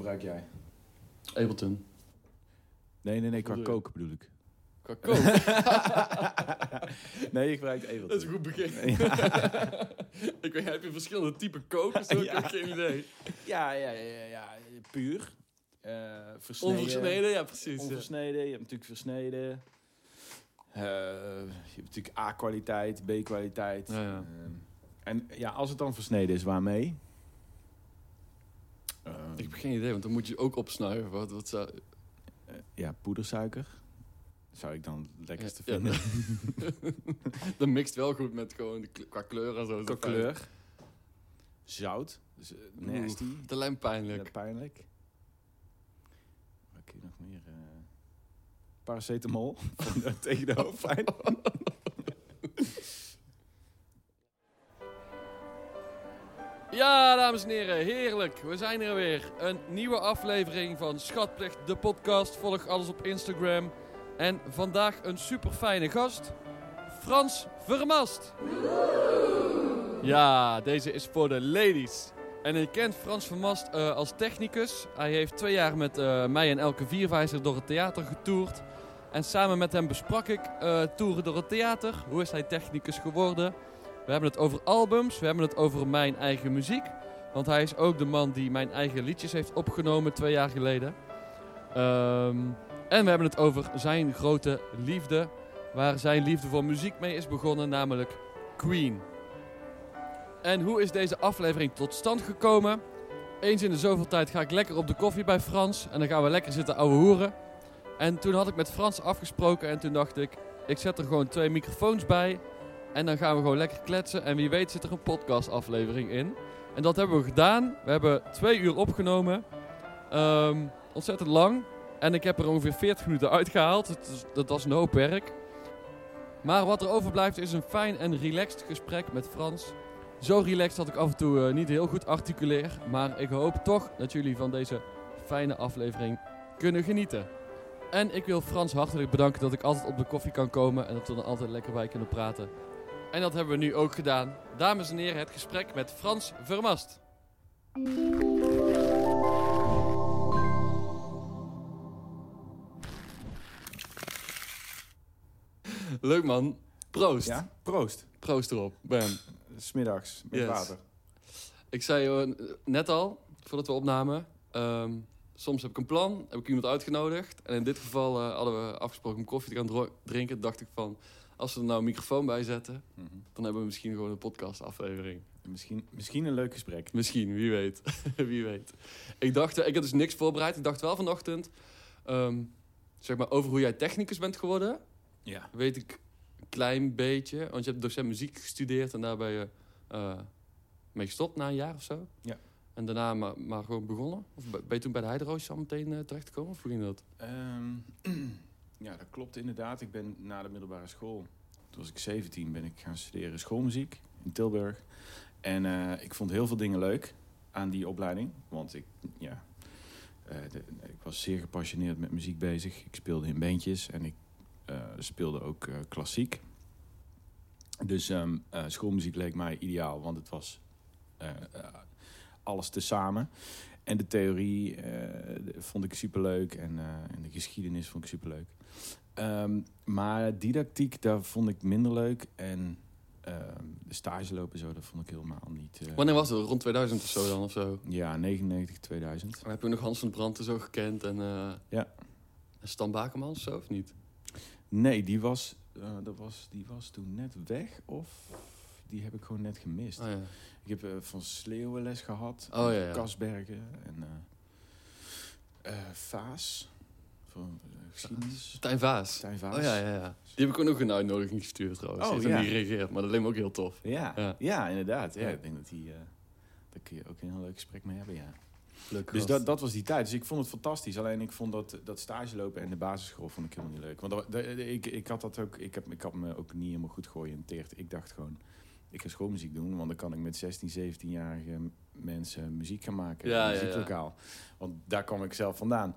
gebruik jij? Ableton. Nee, nee, nee, qua koken bedoel ik. Qua kook. nee, je gebruikt Ableton. Dat is een goed begin. ik weet, heb je verschillende typen kokers? Ook? Ik heb geen idee. Ja, ja, ja, ja, ja. puur. Eh versneden. Onversneden, ja precies. ja. Onversneden. Je hebt natuurlijk versneden. Eh, je hebt natuurlijk A-kwaliteit, B-kwaliteit. Ja, ja. Ehm, en ja, als het dan versneden is, waarmee? Ehm, Ik heb geen idee, want dan moet je ook opsnuiven. Wat, wat zou... eh, ja, poedersuiker. Zou ik dan het lekkerste Ja, vinden. dat mixt wel goed met gewoon de qua kleur en zo. Qua fijn. kleur. Zout. Dus, eh, nasty. Te lijm pijnlijk. Ja, pijnlijk. Wat kun je nog meer? eh paracetamol tegen de hoofdpijn. Ja, dames en heren, heerlijk. We zijn er weer. Een nieuwe aflevering van Schatplicht, de podcast. Volg alles op Instagram. En vandaag een super fijne gast, Frans Vermast. Ja, deze is voor de ladies. En je kent Frans Vermast eh, als technicus. Hij heeft twee jaar met eh, mij en Elke Vierwijzer door het theater getoerd. En samen met hem besprak ik eh toeren door het theater. Hoe is hij technicus geworden? We hebben het over albums, we hebben het over mijn eigen muziek. Want hij is ook de man die mijn eigen liedjes heeft opgenomen twee jaar geleden. Ehm, en we hebben het over zijn grote liefde, waar zijn liefde voor muziek mee is begonnen, namelijk Queen. En hoe is deze aflevering tot stand gekomen? Eens in de zoveel tijd ga ik lekker op de koffie bij Frans en dan gaan we lekker zitten ouwe hoeren. En toen had ik met Frans afgesproken en toen dacht ik, ik zet er gewoon twee microfoons bij. En dan gaan we gewoon lekker kletsen. En wie weet zit er een podcastaflevering in. En dat hebben we gedaan. We hebben twee uur opgenomen. Ehm, ontzettend lang. En ik heb er ongeveer 40 minuten uitgehaald. Is- dat was een hoop werk. Maar wat er overblijft is een fijn en relaxed gesprek met Frans. Zo relaxed dat ik af en toe eh, niet heel goed articuleer. Maar ik hoop toch dat jullie van deze fijne aflevering kunnen genieten. En ik wil Frans hartelijk bedanken dat ik altijd op de koffie kan komen. En dat we er altijd lekker bij kunnen praten. En dat hebben we nu ook gedaan. Dames en heren, het gesprek met Frans Vermast. Leuk man. Proost. Ja, proost. Proost erop. Bam. Smiddags met Yes. water. Ik zei eh, net al, voordat we opnamen, ehm, soms heb ik een plan, heb ik iemand uitgenodigd. En in dit geval eh, hadden we afgesproken om koffie te gaan drinken. dacht ik van, als we er nou een microfoon bij zetten, Mhm. dan hebben we misschien gewoon een podcastaflevering. Misschien, misschien een leuk gesprek. Misschien, wie weet. wie weet. Ik dacht, ik had dus niks voorbereid. Ik dacht wel vanochtend, ehm, zeg maar, over hoe jij technicus bent geworden. Ja. Weet ik een klein beetje. Want je hebt docent muziek gestudeerd en daar ben je eh, mee gestopt na een jaar of zo. Ja. En daarna maar, maar gewoon begonnen? Of ben je toen bij de Heideroos al meteen eh, terechtgekomen? Of hoe ging dat? Ehm, ja, dat klopt inderdaad. Ik ben na de middelbare school, toen was ik 17, ben ik gaan studeren schoolmuziek in Tilburg. En eh, ik vond heel veel dingen leuk aan die opleiding. Want ik, ja, eh, ik was zeer gepassioneerd met muziek bezig. Ik speelde in bandjes en ik eh, speelde ook klassiek. Dus ehm, eh, schoolmuziek leek mij ideaal, want het was alles tezamen. En de theorie vond ik superleuk en, en de geschiedenis vond ik superleuk. Ehm, maar didactiek, daar vond ik minder leuk. En ehm, de stage lopen zo, dat vond ik helemaal niet... eh, Wanneer was het? Rond 2000 of zo dan? Of zo? Ja, 99, 2000. Dan heb je nog Hans van Brandt zo gekend. En, eh Ja. en Stan Bakermans of zo, of niet? Nee, die was, eh, dat was, die was toen net weg of die heb ik gewoon net gemist. Oh, ja. Ik heb van Sleeuwen les gehad. Oh, ja, ja. Kasbergen en eh, Vaas. Eh, geschiedenis. Stijn Vaas. Stijn Vaas. Oh ja, ja, ja. Die heb ik ook nog een uitnodiging gestuurd trouwens. Oh, heeft ja. niet gereageerd, maar dat leek me ook heel tof. Ja, Ja. ja. inderdaad. Ja, Ja. Ik denk dat die, eh, daar kun je ook een heel leuk gesprek mee hebben, ja. Leuk Dus dat, dat was die tijd. Dus ik vond het fantastisch. Alleen ik vond dat, dat stage lopen en de basisschool vond ik helemaal niet leuk. Want dat- dat- ik, ik had dat ook, ik, heb, ik had me ook niet helemaal goed georiënteerd. Ik dacht gewoon, ik ga schoolmuziek doen, want dan kan ik met 16, 17-jarige mensen muziek gaan maken. Ja, in ja, een ja. muzieklokaal. Want daar kwam ik zelf vandaan.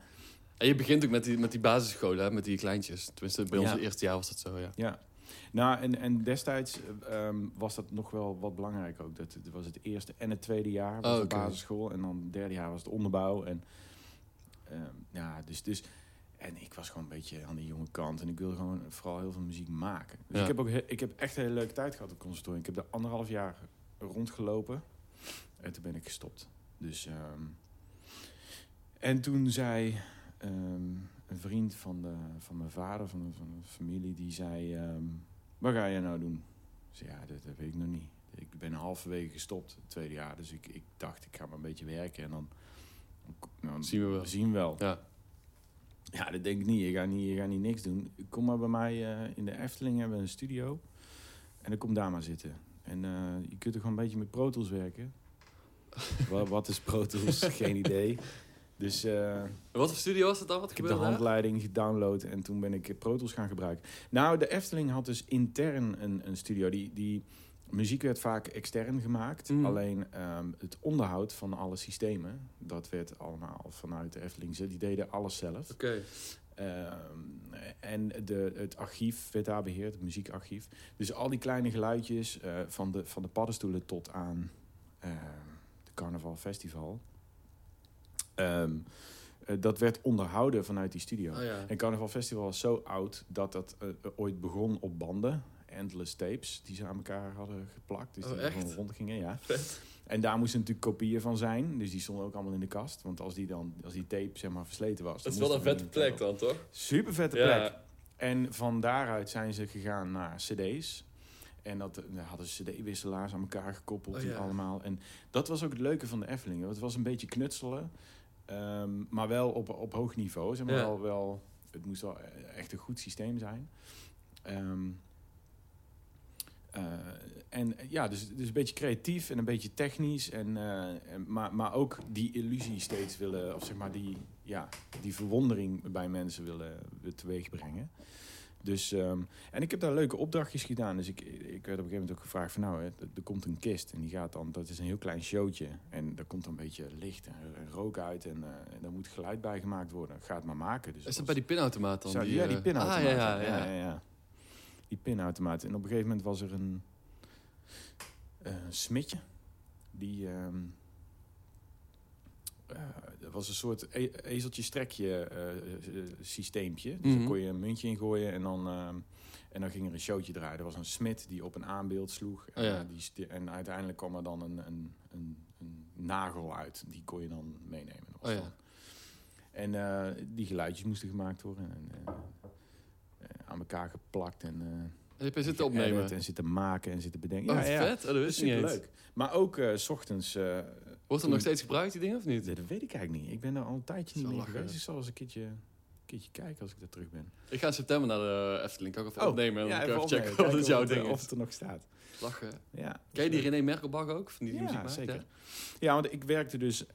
En je begint ook met die, met die basisscholen, hè, met die kleintjes. Tenminste, bij ons Ja. het eerste jaar was dat zo, ja. Ja. Nou, en, en destijds eh, ehm, was dat nog wel wat belangrijk ook. Dat, het was het eerste en het tweede jaar was Oh, de basisschool. En dan het derde jaar was het onderbouw. En Ehm, ja, dus, dus... En ik was gewoon een beetje aan de jonge kant. En ik wilde gewoon vooral heel veel muziek maken. Dus Ja. ik, heb ook ik heb echt een hele leuke tijd gehad op conservatorium. Ik heb daar anderhalf jaar rondgelopen. En toen ben ik gestopt. Dus... ehm, en toen zei ehm, een vriend van, de, van mijn vader, van de, van de familie, die zei... ehm, wat ga je nou doen? Ik zei, ja, dat, dat weet ik nog niet. Ik ben halverwege gestopt, het tweede jaar. Dus ik, ik dacht, ik ga maar een beetje werken en dan... Zien we wel. Zien we wel. Ja. Ja, dat denk ik niet. Je gaat niet, je gaat niet niks doen. Kom maar bij mij eh, in de Efteling hebben we een studio. En dan kom daar maar zitten. En eh, je kunt er gewoon een beetje met Pro Tools werken. wat, wat is Pro Tools? Geen idee. Dus eh, Wat voor studio was het dan? Wat ik heb de handleiding gedownload en toen ben ik eh, Pro Tools gaan gebruiken. Nou, de Efteling had dus intern een, een studio. Die, die muziek werd vaak extern gemaakt. Mhm. Alleen ehm, het onderhoud van alle systemen, dat werd allemaal vanuit de Efteling. Die deden alles zelf. Oké. Ehm, en de, het archief werd daar beheerd, het muziekarchief. Dus al die kleine geluidjes, eh, van, de, van de paddenstoelen tot aan ehm de Carnaval Festival. Ehm, eh, dat werd onderhouden vanuit die studio. Oh ja. En Carnaval Festival was zo oud dat dat eh, ooit begon op banden. Endless tapes die ze aan elkaar hadden geplakt. Dus Oh, die echt? gewoon rondgingen, ja. Vet. En daar moesten natuurlijk kopieën van zijn. Dus die stonden ook allemaal in de kast. Want als die, dan, als die tape zeg maar versleten was... Dat is wel een vette plek dan, toch? Super vette Ja. plek. En van daaruit zijn ze gegaan naar cd's. En dat eh, daar hadden ze cd-wisselaars aan elkaar gekoppeld Oh, en allemaal. En dat was ook het leuke van de Efteling. want Het was een beetje knutselen. Ehm, maar wel op, op hoog niveau. Zeg maar Ja. wel, wel, het moest wel echt een goed systeem zijn. Ehm, eh, en eh, ja, dus, dus een beetje creatief en een beetje technisch. En, eh, en, maar, maar ook die illusie steeds willen, of zeg maar die, ja, die verwondering bij mensen willen, willen teweeg brengen. Dus, ehm, en ik heb daar leuke opdrachtjes gedaan. Dus ik, ik werd op een gegeven moment ook gevraagd van nou, hè, er- komt een kist en die gaat dan, dat is een heel klein showtje. En daar komt dan een beetje licht en, en rook uit en, en daar moet geluid bij gemaakt worden. Ga het maar maken. Dus Is dat was- bij die pinautomaat dan? zo, ja, die eh, pinautomaat. Ah, ja, ja, ja, ja. Die pinautomaat. En op een gegeven moment was er een eh smidje. Die... ehm eh, dat was een soort e ezeltje-strekje eh, eh, systeempje. Dus Mhm. dan kon je een muntje ingooien en dan, en dan ging er een showtje draaien. Er was een smid die op een aanbeeld sloeg. En, Oh ja. eh, die en uiteindelijk kwam er dan een, een, een, een nagel uit. Die kon je dan meenemen. Dat was Oh ja. dan- En eh, die geluidjes moesten gemaakt worden. En, eh, eh, aan elkaar geplakt en... eh, En heb je zitten opnemen? En zitten maken en zitten bedenken. Oh, ja, ja. vet. Oh, dat niet eens. Superleuk. Maar ook eh, s ochtends... eh, Wordt er nog steeds gebruikt, die dingen, of niet? dat weet ik eigenlijk niet. Ik ben er al een tijdje niet meer lachen. geweest. Ik zal eens een keertje, een keertje kijken als ik daar terug ben. Ik ga in september naar de Efteling. Kan ik even Oh, opnemen en dan even opnemen. checken of het jouw of ding Of is. het er nog staat. Lachen. Ja, Ken je die René Merkelbach ook? Van die, Ja, muziek maakt? zeker. Ja. Ja, want ik werkte dus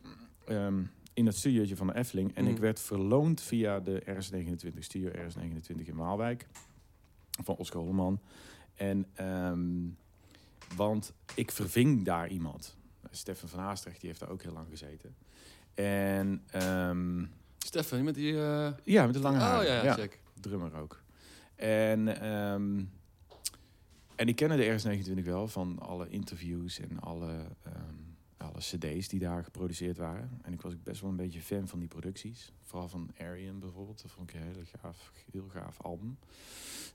ehm, in dat studiootje van de Efteling. En Mm. ik werd verloond via de RS29, Studio RS29 in Waalwijk. Van Oscar Holleman. En, ehm, want ik verving daar iemand. Stefan van Haastrecht, die heeft daar ook heel lang gezeten. En ehm, Stefan, met die... eh, ja, met de lange Oh haren. ja, ja, check. drummer ook. En, ehm, en ik kende de RS29 wel van alle interviews en alle, ehm, alle cd's die daar geproduceerd waren. En ik was best wel een beetje fan van die producties. Vooral van Arian bijvoorbeeld. Dat vond ik een hele gaaf, heel gaaf album.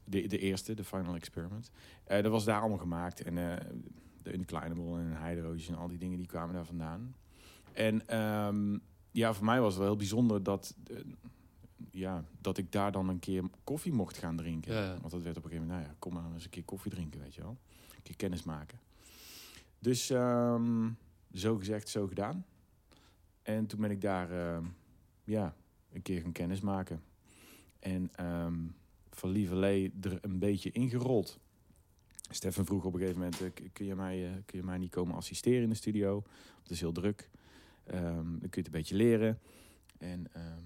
De, de eerste, de Final Experiment. Eh, dat was daar allemaal gemaakt. En eh de Unclinable en Heideroosjes en al die dingen die kwamen daar vandaan. En ehm, ja, voor mij was het wel heel bijzonder dat... eh, ja, dat ik daar dan een keer koffie mocht gaan drinken. Ja, ja. Want dat werd op een gegeven moment, nou ja, kom maar eens een keer koffie drinken, weet je wel. Een keer kennis maken. Dus ehm, zo gezegd, zo gedaan. En toen ben ik daar, ehm, ja, een keer gaan kennis maken. En ehm van Lieverlee er een beetje ingerold. Stefan vroeg op een gegeven moment, eh, kun, je mij, eh, kun je mij niet komen assisteren in de studio? Het is heel druk. Ehm, dan kun je het een beetje leren. En ehm,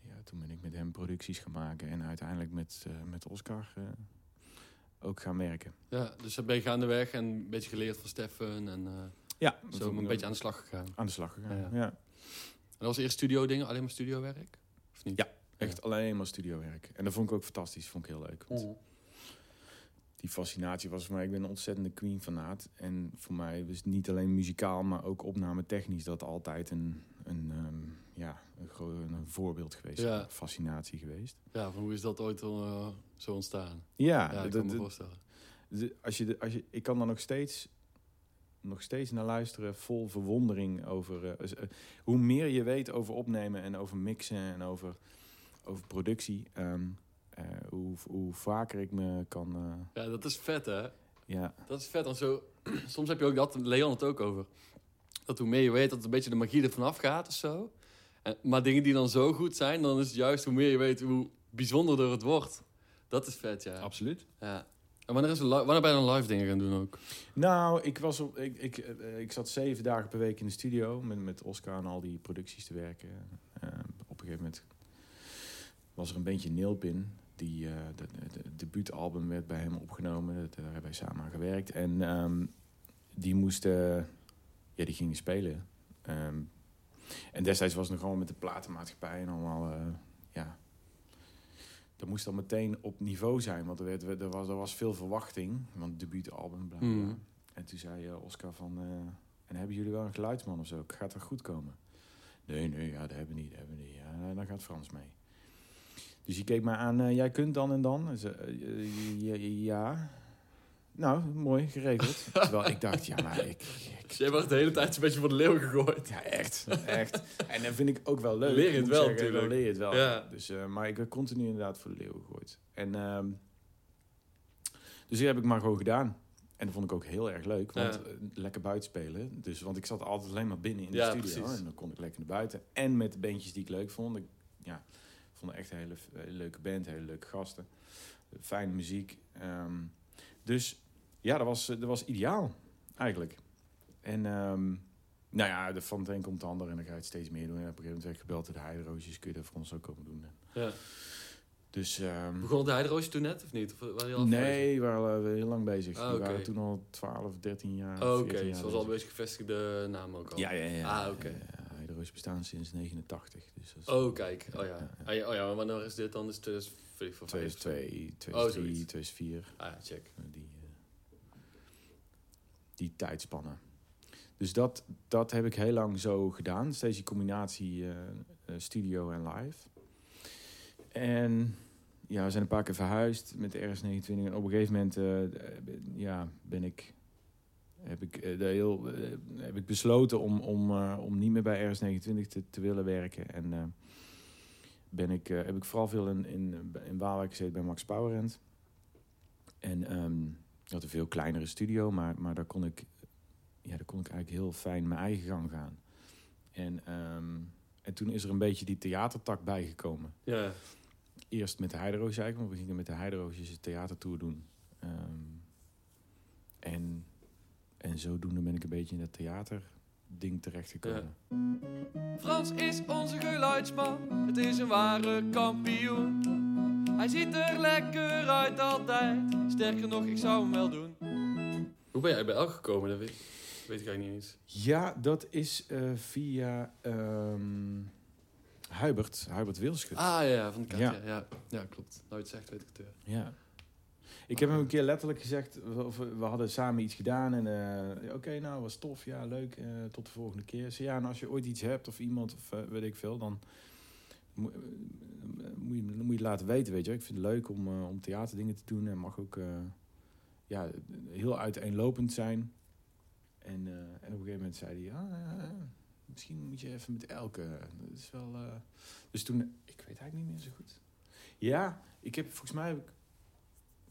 ja, toen ben ik met hem producties gaan maken. En uiteindelijk met, eh, met Oscar ook gaan werken. Ja, dus dan ben je gaandeweg en een beetje geleerd van Stefan. En eh, Ja, zo een beetje aan de slag gegaan. aan de slag gegaan. Ja, Ja, ja. En dat was eerst studio dingen, alleen maar studiowerk? Of niet? Ja. echt alleen maar studiowerk. En dat vond ik ook fantastisch, vond ik heel leuk. Die fascinatie was voor mij, ik ben een ontzettende Queen-fanaat. En voor mij was het niet alleen muzikaal, maar ook opname technisch. Dat altijd een, een, ehm, ja, een een voorbeeld geweest. Ja. Een fascinatie geweest. Ja, van hoe is dat ooit eh, zo ontstaan? Ja, Ja, ik dat- kan me voorstellen. de- als je, de- als je, ik kan er nog steeds, nog steeds naar luisteren vol verwondering over... eh, eh, hoe meer je weet over opnemen en over mixen en over, over productie... ehm, eh, hoe, hoe vaker ik me kan... eh, Ja, dat is vet, hè? ja, Dat is vet. Want zo, soms heb je ook dat, Leon het ook over. Dat hoe meer je weet, dat een beetje de magie er vanaf gaat of zo. En, maar dingen die dan zo goed zijn, dan is het juist hoe meer je weet, hoe bijzonderder het wordt. Dat is vet, ja. absoluut. ja. En wanneer, is wanneer ben je dan live dingen gaan doen ook? Nou, ik, was op, ik, ik, eh, ik zat zeven dagen per week in de studio met, met Oscar en al die producties te werken. Eh, op een gegeven moment was er een beetje Neelpin. Die, eh de, de, de debuutalbum werd bij hem opgenomen. Dat- Daar hebben wij samen aan gewerkt. En ehm, die moesten... ja, die gingen spelen. Ehm, en destijds was het nog gewoon met de platenmaatschappij en allemaal... eh, ja, dat moest dan meteen op niveau zijn. Want er, werd, er, was, er was veel verwachting. Want het debuutalbum, bla bla. Mhm. En toen zei eh, Oscar van... eh, en hebben jullie wel een geluidsman of zo? Gaat dat goed komen? Nee, nee, ja, dat hebben we niet, dat hebben we niet. Ja, dan gaat Frans mee. Dus die keek mij aan, eh, jij kunt dan en dan? Eh, ja. Nou, mooi, geregeld. Terwijl ik dacht, ja, maar ik... ik Dus jij de hele tijd een beetje voor de leeuw gegooid. ja, echt, echt. En dat vind ik ook wel leuk. Leer je het wel zeggen, natuurlijk. Leer je het wel. Ja. Dus, eh, maar ik werd continu inderdaad voor de leeuw gegooid. En, ehm, dus die heb ik maar gewoon gedaan. En dat vond ik ook heel erg leuk, want Ja. lekker buiten spelen. Dus, want ik zat altijd alleen maar binnen in de Ja, studio. precies. En dan kon ik lekker naar buiten. En met de bandjes die ik leuk vond. Ik ja, vond echt een hele, hele leuke band, hele leuke gasten. Fijne muziek. Ehm, dus ja, dat was, dat was ideaal, eigenlijk. En ehm, nou ja, de van het een komt het ander en dan ga je het steeds meer doen. En op een gegeven moment werd ik gebeld door de Heideroosjes. Kun je dat voor ons ook komen doen? Ja. Dus Begon de Heideroosje toen net, of niet? Of waren al nee, we waren heel lang bezig. Ah, We waren toen al 12, 13 jaar. Oh, 14 Oké, was al een bezig. beetje gevestigde naam ook al. Ja, ja, ja. Ah, oké. Bestaan sinds 89. Dus dat is Oh, kijk. Oh ja. Ja, ja. Ah, ja, oh ja, maar wanneer is dit dan? Is het 2005 of 2002, Oh, 2003, zoiets. 2004. Ah, ja, check. Die, eh, die tijdspannen. Dus dat, dat heb ik heel lang zo gedaan. Steeds die combinatie eh, eh, studio en live. En ja, we zijn een paar keer verhuisd met de RS29. En op een gegeven moment eh, eh, ja, ben ik, heb, ik, eh, de heel, eh, heb ik besloten om, om, eh, om niet meer bij RS29 te, te willen werken. En ben ik, heb ik vooral veel in, in, in Waalwijk gezeten bij Max Powerend. En ehm ik had een veel kleinere studio, maar, maar daar, kon ik, ja, daar kon ik eigenlijk heel fijn mijn eigen gang gaan. En, ehm, en toen is er een beetje die theatertak bijgekomen. Ja. Eerst met de Heideroosjes eigenlijk, want we gingen met de Heideroosjes een theatertour doen. Ehm, en, en zodoende ben ik een beetje in dat theaterding terechtgekomen. Frans is onze geluidsman, het is een ware kampioen. Hij ziet er lekker uit altijd, sterker nog, ik zou hem wel doen. Hoe ben jij bij elk gekomen? Dat weet, weet ik eigenlijk niet eens. Ja, dat is eh, via ehm Hubert, Hubert Wilschut. Ah ja, van de kat, Ja. ja. Ja, ja klopt. Nooit zegt, weet ik het weer. Ja. Ik heb hem een keer letterlijk gezegd, we, hadden samen iets gedaan en eh, oké, nou was tof, ja leuk, eh, tot de volgende keer. Ze, ja, en als je ooit iets hebt of iemand of eh, weet ik veel, dan moet, je, moet je het laten weten, weet je. Ik vind het leuk om, om theaterdingen te doen en mag ook ja, heel uiteenlopend zijn. En, en op een gegeven moment zei hij, ah, ja, misschien moet je even met Elke. Dat is wel, Dus toen, ik weet eigenlijk niet meer zo goed. Ja, ik heb volgens mij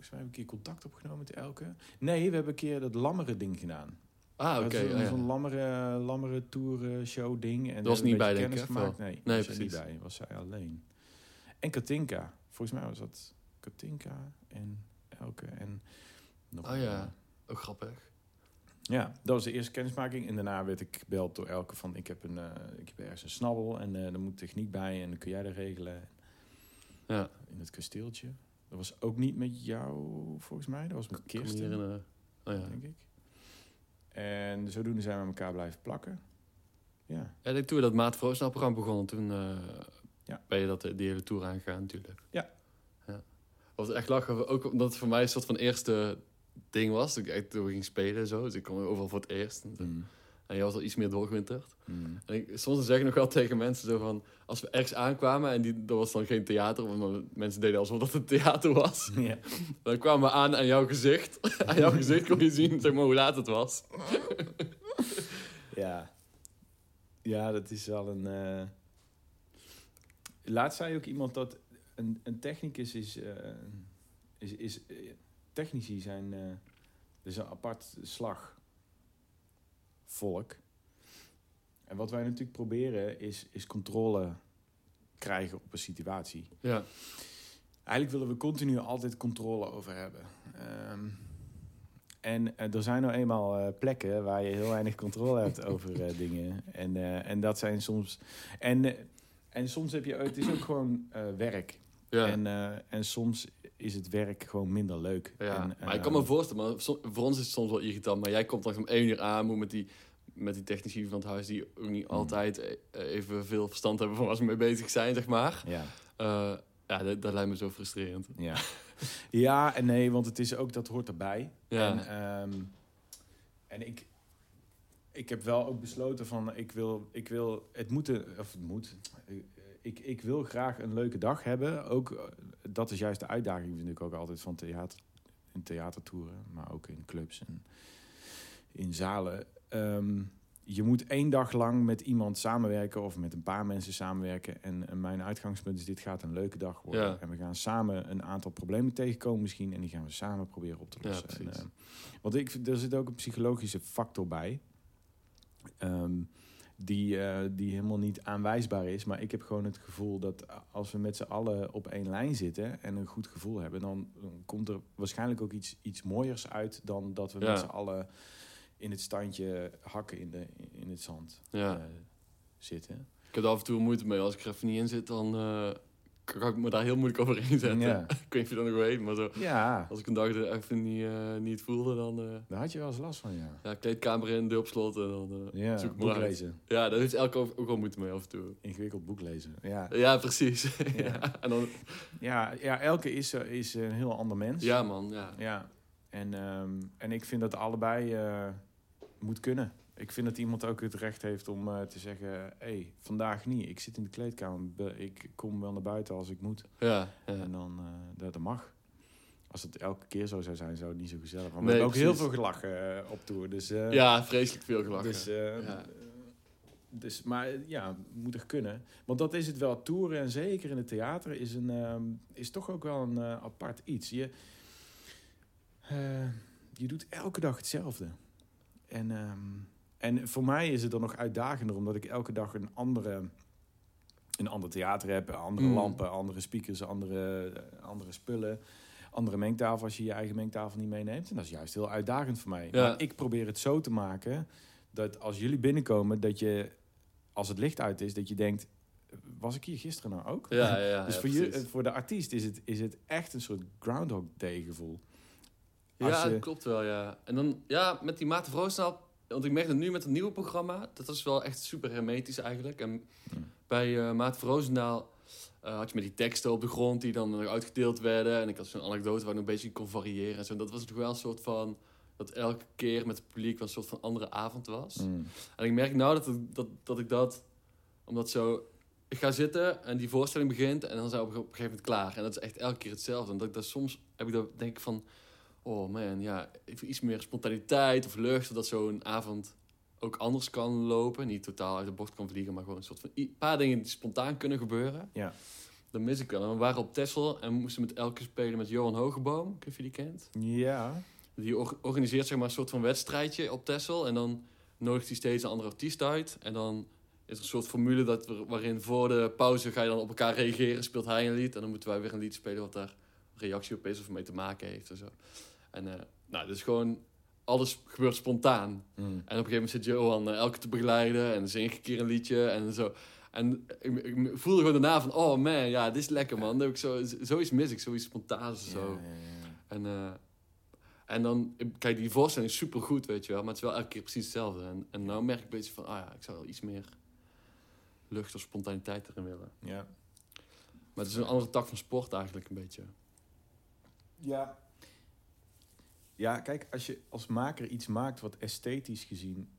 volgens mij heb ik een keer contact opgenomen met Elke. Nee, we hebben een keer dat lammeren ding gedaan. Ah, oké. Oh ja. Zo'n lammeren, lammeren tour eh, show ding. En Dat was niet bij, denk ik, gemaakt. Nee, Nee, was niet bij. Was zij alleen. En Katinka. Volgens mij was dat Katinka en Elke en nog Oh een, ja. Ook grappig. ja, dat was de eerste kennismaking. En daarna werd ik gebeld door Elke van... ik heb, een, eh, ik heb ergens een snabbel en eh er moet techniek bij... en dan kun jij dat regelen Ja, in het kasteeltje. Dat was ook niet met jou, volgens mij. Dat was met Kirsten, herinneren. Oh ja. denk ik. En zodoende zijn we met elkaar blijven plakken. Ja, denk toen we dat Maat programma begonnen, toen eh, Ja. ben je dat, die hele tour aangegaan natuurlijk. Ja. ja. Was echt lachen, ook omdat het voor mij een soort van eerste ding was. Toen ik echt door ging spelen en zo. Dus ik kwam overal voor het eerst. En Mm. En jij was al iets meer doorgewinterd. Mm. En ik, soms zeg ik nog wel tegen mensen zo van... Als we ergens aankwamen en die, dat was dan geen theater... want mensen deden alsof dat een theater was. Dan kwamen we aan aan jouw gezicht. aan jouw gezicht kon je zien zeg maar, hoe laat het was. ja. Ja, dat is wel een... eh Laatst zei ook iemand dat een, een technicus is... eh, is, is eh, technici zijn... er is een apart slag. Volk. En wat wij natuurlijk proberen is, is controle krijgen op een situatie. Ja, Eigenlijk willen we continu altijd controle over hebben. Ehm, en eh, er zijn nou eenmaal eh, plekken waar je heel weinig controle hebt over eh, dingen. En, en dat zijn soms. En, en soms heb je. Het is ook gewoon werk. Ja. En, eh, en soms is het werk gewoon minder leuk. ja. En, maar ik eh, kan me voorstellen, maar voor ons is het soms wel irritant. Maar jij komt dan om één uur aan, moet met die, met die technici van het huis... die ook niet Hmm. altijd eh, even veel verstand hebben van waar ze mee bezig zijn, zeg maar. Ja. Ja, dat, dat lijkt me zo frustrerend. Ja. ja en nee, want het is ook dat hoort erbij. Ja, En, ehm, en ik, ik heb wel ook besloten van ik wil, ik wil het moeten, of het moet. Ik, ik wil graag een leuke dag hebben. Ook eh, dat is juist de uitdaging, vind ik ook altijd van theater, in theatertoeren, maar ook in clubs en in zalen. Ehm, je moet één dag lang met iemand samenwerken of met een paar mensen samenwerken. En, en mijn uitgangspunt is: dit gaat een leuke dag worden. Ja. En we gaan samen een aantal problemen tegenkomen, misschien. En die gaan we samen proberen op te Ja, lossen. en, precies. eh, want ik, er zit ook een psychologische factor bij. ehm, die, eh, die helemaal niet aanwijsbaar is. Maar ik heb gewoon het gevoel dat als we met z'n allen op één lijn zitten en een goed gevoel hebben, dan, dan komt er waarschijnlijk ook iets, iets mooiers uit dan dat we Ja. met z'n allen in het standje hakken in, de, in het zand ja. eh, zitten. Ik heb er af en toe moeite mee. Als ik er even niet in zit, dan eh, kan ik me daar heel moeilijk overheen zetten. Ja. ik weet niet of je dat nog weet, maar zo, Ja, als ik een dag er even niet, eh, niet voelde, dan... eh, daar had je wel eens last van, ja. ja, kleedkamer in, deur op slot en dan... eh, Ja, zoek boek lezen. Ja, daar heeft elke ook wel moeite mee af en toe. Ingewikkeld boek lezen. Ja, Ja, precies. Ja. ja. En dan, ja, ja elke is, is een heel ander mens. ja man, ja. Ja, en, ehm, en ik vind dat allebei moet kunnen. Ik vind dat iemand ook het recht heeft om eh, te zeggen... hé, hey, vandaag niet. Ik zit in de kleedkamer. Ik kom wel naar buiten als ik moet. Ja, ja. En dan, eh, dat, dat mag. Als het elke keer zo zou zijn, zou het niet zo gezellig zijn. Maar Nee, we hebben ook heel veel gelachen eh, op tour. Dus, ja, vreselijk veel gelachen. Dus, Ja. dus, maar ja, moet er kunnen. Want dat is het wel. Toeren en zeker in het theater is, een, ehm, is toch ook wel een apart iets. Je, je doet elke dag hetzelfde. En, ehm, en voor mij is het dan nog uitdagender, omdat ik elke dag een andere, een ander theater heb. Andere Mm. lampen, andere speakers, andere, eh, andere spullen. Andere mengtafel als je je eigen mengtafel niet meeneemt. En dat is juist heel uitdagend voor mij. Ja. Maar ik probeer het zo te maken dat als jullie binnenkomen, dat je, als het licht uit is, dat je denkt, was ik hier gisteren nou ook? Ja, ja, ja. dus voor, je, voor de artiest is het, is het echt een soort Groundhog Day gevoel. Ja, je- dat klopt wel, ja. En dan, ja, met die Maarten Vroosnaal... Want ik merk dat nu met het nieuwe programma... Dat is wel echt super hermetisch eigenlijk. En bij eh Maarten Vroosnaal eh, had je met die teksten op de grond... die dan uitgedeeld werden. En ik had zo'n anekdote waar ik een beetje kon variëren. En zo. Dat was toch wel een soort van... Dat elke keer met het publiek wel een soort van andere avond was. Mm. En ik merk nou dat, het- dat, dat ik dat... Omdat zo... Ik ga zitten en die voorstelling begint... en dan zijn we op een gegeven moment klaar. En dat is echt elke keer hetzelfde. En dat ik dat soms... heb ik dat, denk ik van... Oh man, ja, even iets meer spontaniteit of lucht... zodat zo'n avond ook anders kan lopen. Niet totaal uit de bocht kan vliegen... maar gewoon een soort van... Een paar dingen die spontaan kunnen gebeuren. Ja. Dat mis ik wel. En we waren op Texel en we moesten met elke spelen met Johan Hogeboom. Ik weet niet of je die kent. Ja. Die or- organiseert zeg maar een soort van wedstrijdje op Texel. En dan nodigt hij steeds een andere artiest uit. En dan is er een soort formule dat we, waarin voor de pauze ga je dan op elkaar reageren. Speelt hij een lied en dan moeten wij weer een lied spelen wat daar reactie op is of mee te maken heeft. En, zo. En eh, nou, dus gewoon alles gebeurt spontaan. Mm. En op een gegeven moment zit Johan eh, elke te begeleiden en zing ik een keer een liedje en zo. En ik, ik voelde gewoon daarna van, oh man, ja, dit is lekker man. Dan heb ik zo, zoiets mis ik, zoiets spontaans of zo. Ja, ja, ja. En, eh, en dan, kijk, die voorstelling is super goed, weet je wel, maar het is wel elke keer precies hetzelfde. En, en nou merk ik een beetje van, ah ja, ik zou wel iets meer lucht of spontaniteit erin willen. Ja. Maar het is een andere tak van sport eigenlijk een beetje. Ja. Ja, kijk, als je als maker iets maakt wat esthetisch gezien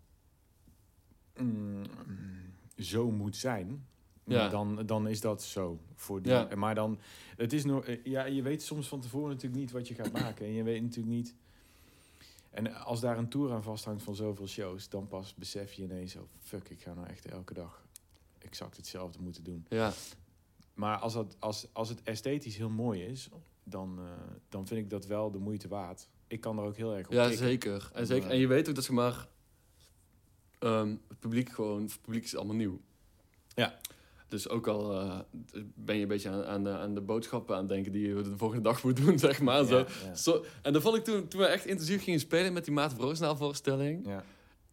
mm, zo moet zijn, Ja. dan, dan is dat zo. Voor die, Ja. Maar dan, het is nog, eh, ja, je weet soms van tevoren natuurlijk niet wat je gaat maken. En je weet natuurlijk niet. En als daar een tour aan vasthangt van zoveel shows, dan pas besef je ineens zo, fuck, ik ga nou echt elke dag exact hetzelfde moeten doen. Ja, Maar als, dat, als, als het esthetisch heel mooi is, dan, eh, dan vind ik dat wel de moeite waard. Ik kan er ook heel erg op ja zeker. En, zeker. eh, en je weet ook dat zeg maar, ehm, het publiek gewoon, het publiek is allemaal nieuw. Ja. Dus ook al eh, ben je een beetje aan, aan, de, aan de boodschappen aan het denken die je de volgende dag moet doen, zeg maar. Zo. Ja, ja. Zo, en dan vond ik toen, toen we echt intensief gingen spelen met die Maat Roosendaal voorstelling, Ja.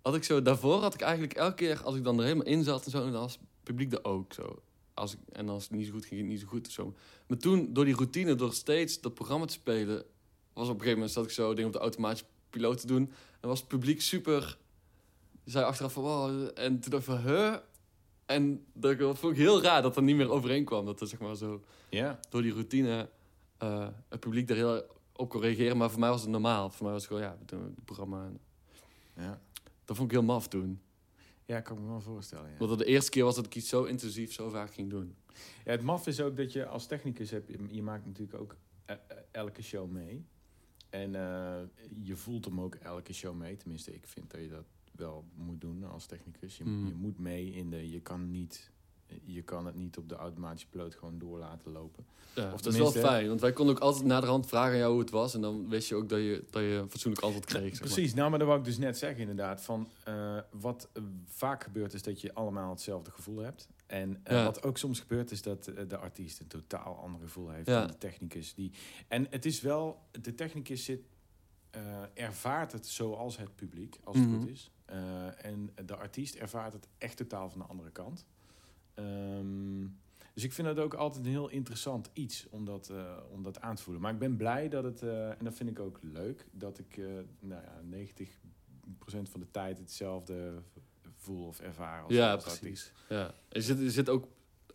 had ik zo, daarvoor had ik eigenlijk elke keer als ik dan er helemaal in zat en zo, en dan was het publiek er ook zo. Als ik, en als het niet zo goed ging, niet zo goed zo. Maar toen, door die routine, door steeds dat programma te spelen, was op een gegeven moment zat ik zo dingen op de automatische piloot te doen. En was het publiek super. Die zei achteraf van wow. En toen dacht ik van huh. En dat vond ik heel raar dat er niet meer overeen kwam. Dat er zeg maar zo door die routine eh, het publiek er heel op kon reageren. Maar voor mij was het normaal. Voor mij was het gewoon ja, we doen het programma. Ja. dat vond ik heel maf toen. ja, kan ik me wel voorstellen. Ja. Want de eerste keer was dat ik iets zo intensief zo vaak ging doen. Ja, het maf is ook dat je als technicus hebt, je- je maakt natuurlijk ook eh, eh, elke show mee. En eh, je voelt hem ook elke show mee. Tenminste, ik vind dat je dat wel moet doen als technicus. Je, Mhm. je moet mee in de. Je kan niet. Je kan het niet op de automatische piloot gewoon door laten lopen. Ja, Of dat is wel fijn, want wij konden ook altijd naderhand vragen aan jou hoe het was. En dan wist je ook dat je, dat je een fatsoenlijk antwoord kreeg. zeg maar. Precies, nou, maar dat wou ik dus net zeggen inderdaad. Van, eh, wat eh, vaak gebeurt is dat je allemaal hetzelfde gevoel hebt. En eh, Ja. wat ook soms gebeurt is dat eh, de artiest een totaal ander gevoel heeft Ja. dan de technicus. Die, en het is wel, de technicus zit, eh, ervaart het zoals het publiek, als het Mhm. goed is. En de artiest ervaart het echt totaal van de andere kant. Ehm, dus ik vind dat ook altijd een heel interessant iets om dat, om dat aan te voelen. Maar ik ben blij dat het, en dat vind ik ook leuk, dat ik nou ja, 90% van de tijd hetzelfde voel of ervaar als, Ja, als precies. artiest. Ja. Je zit, je zit ook,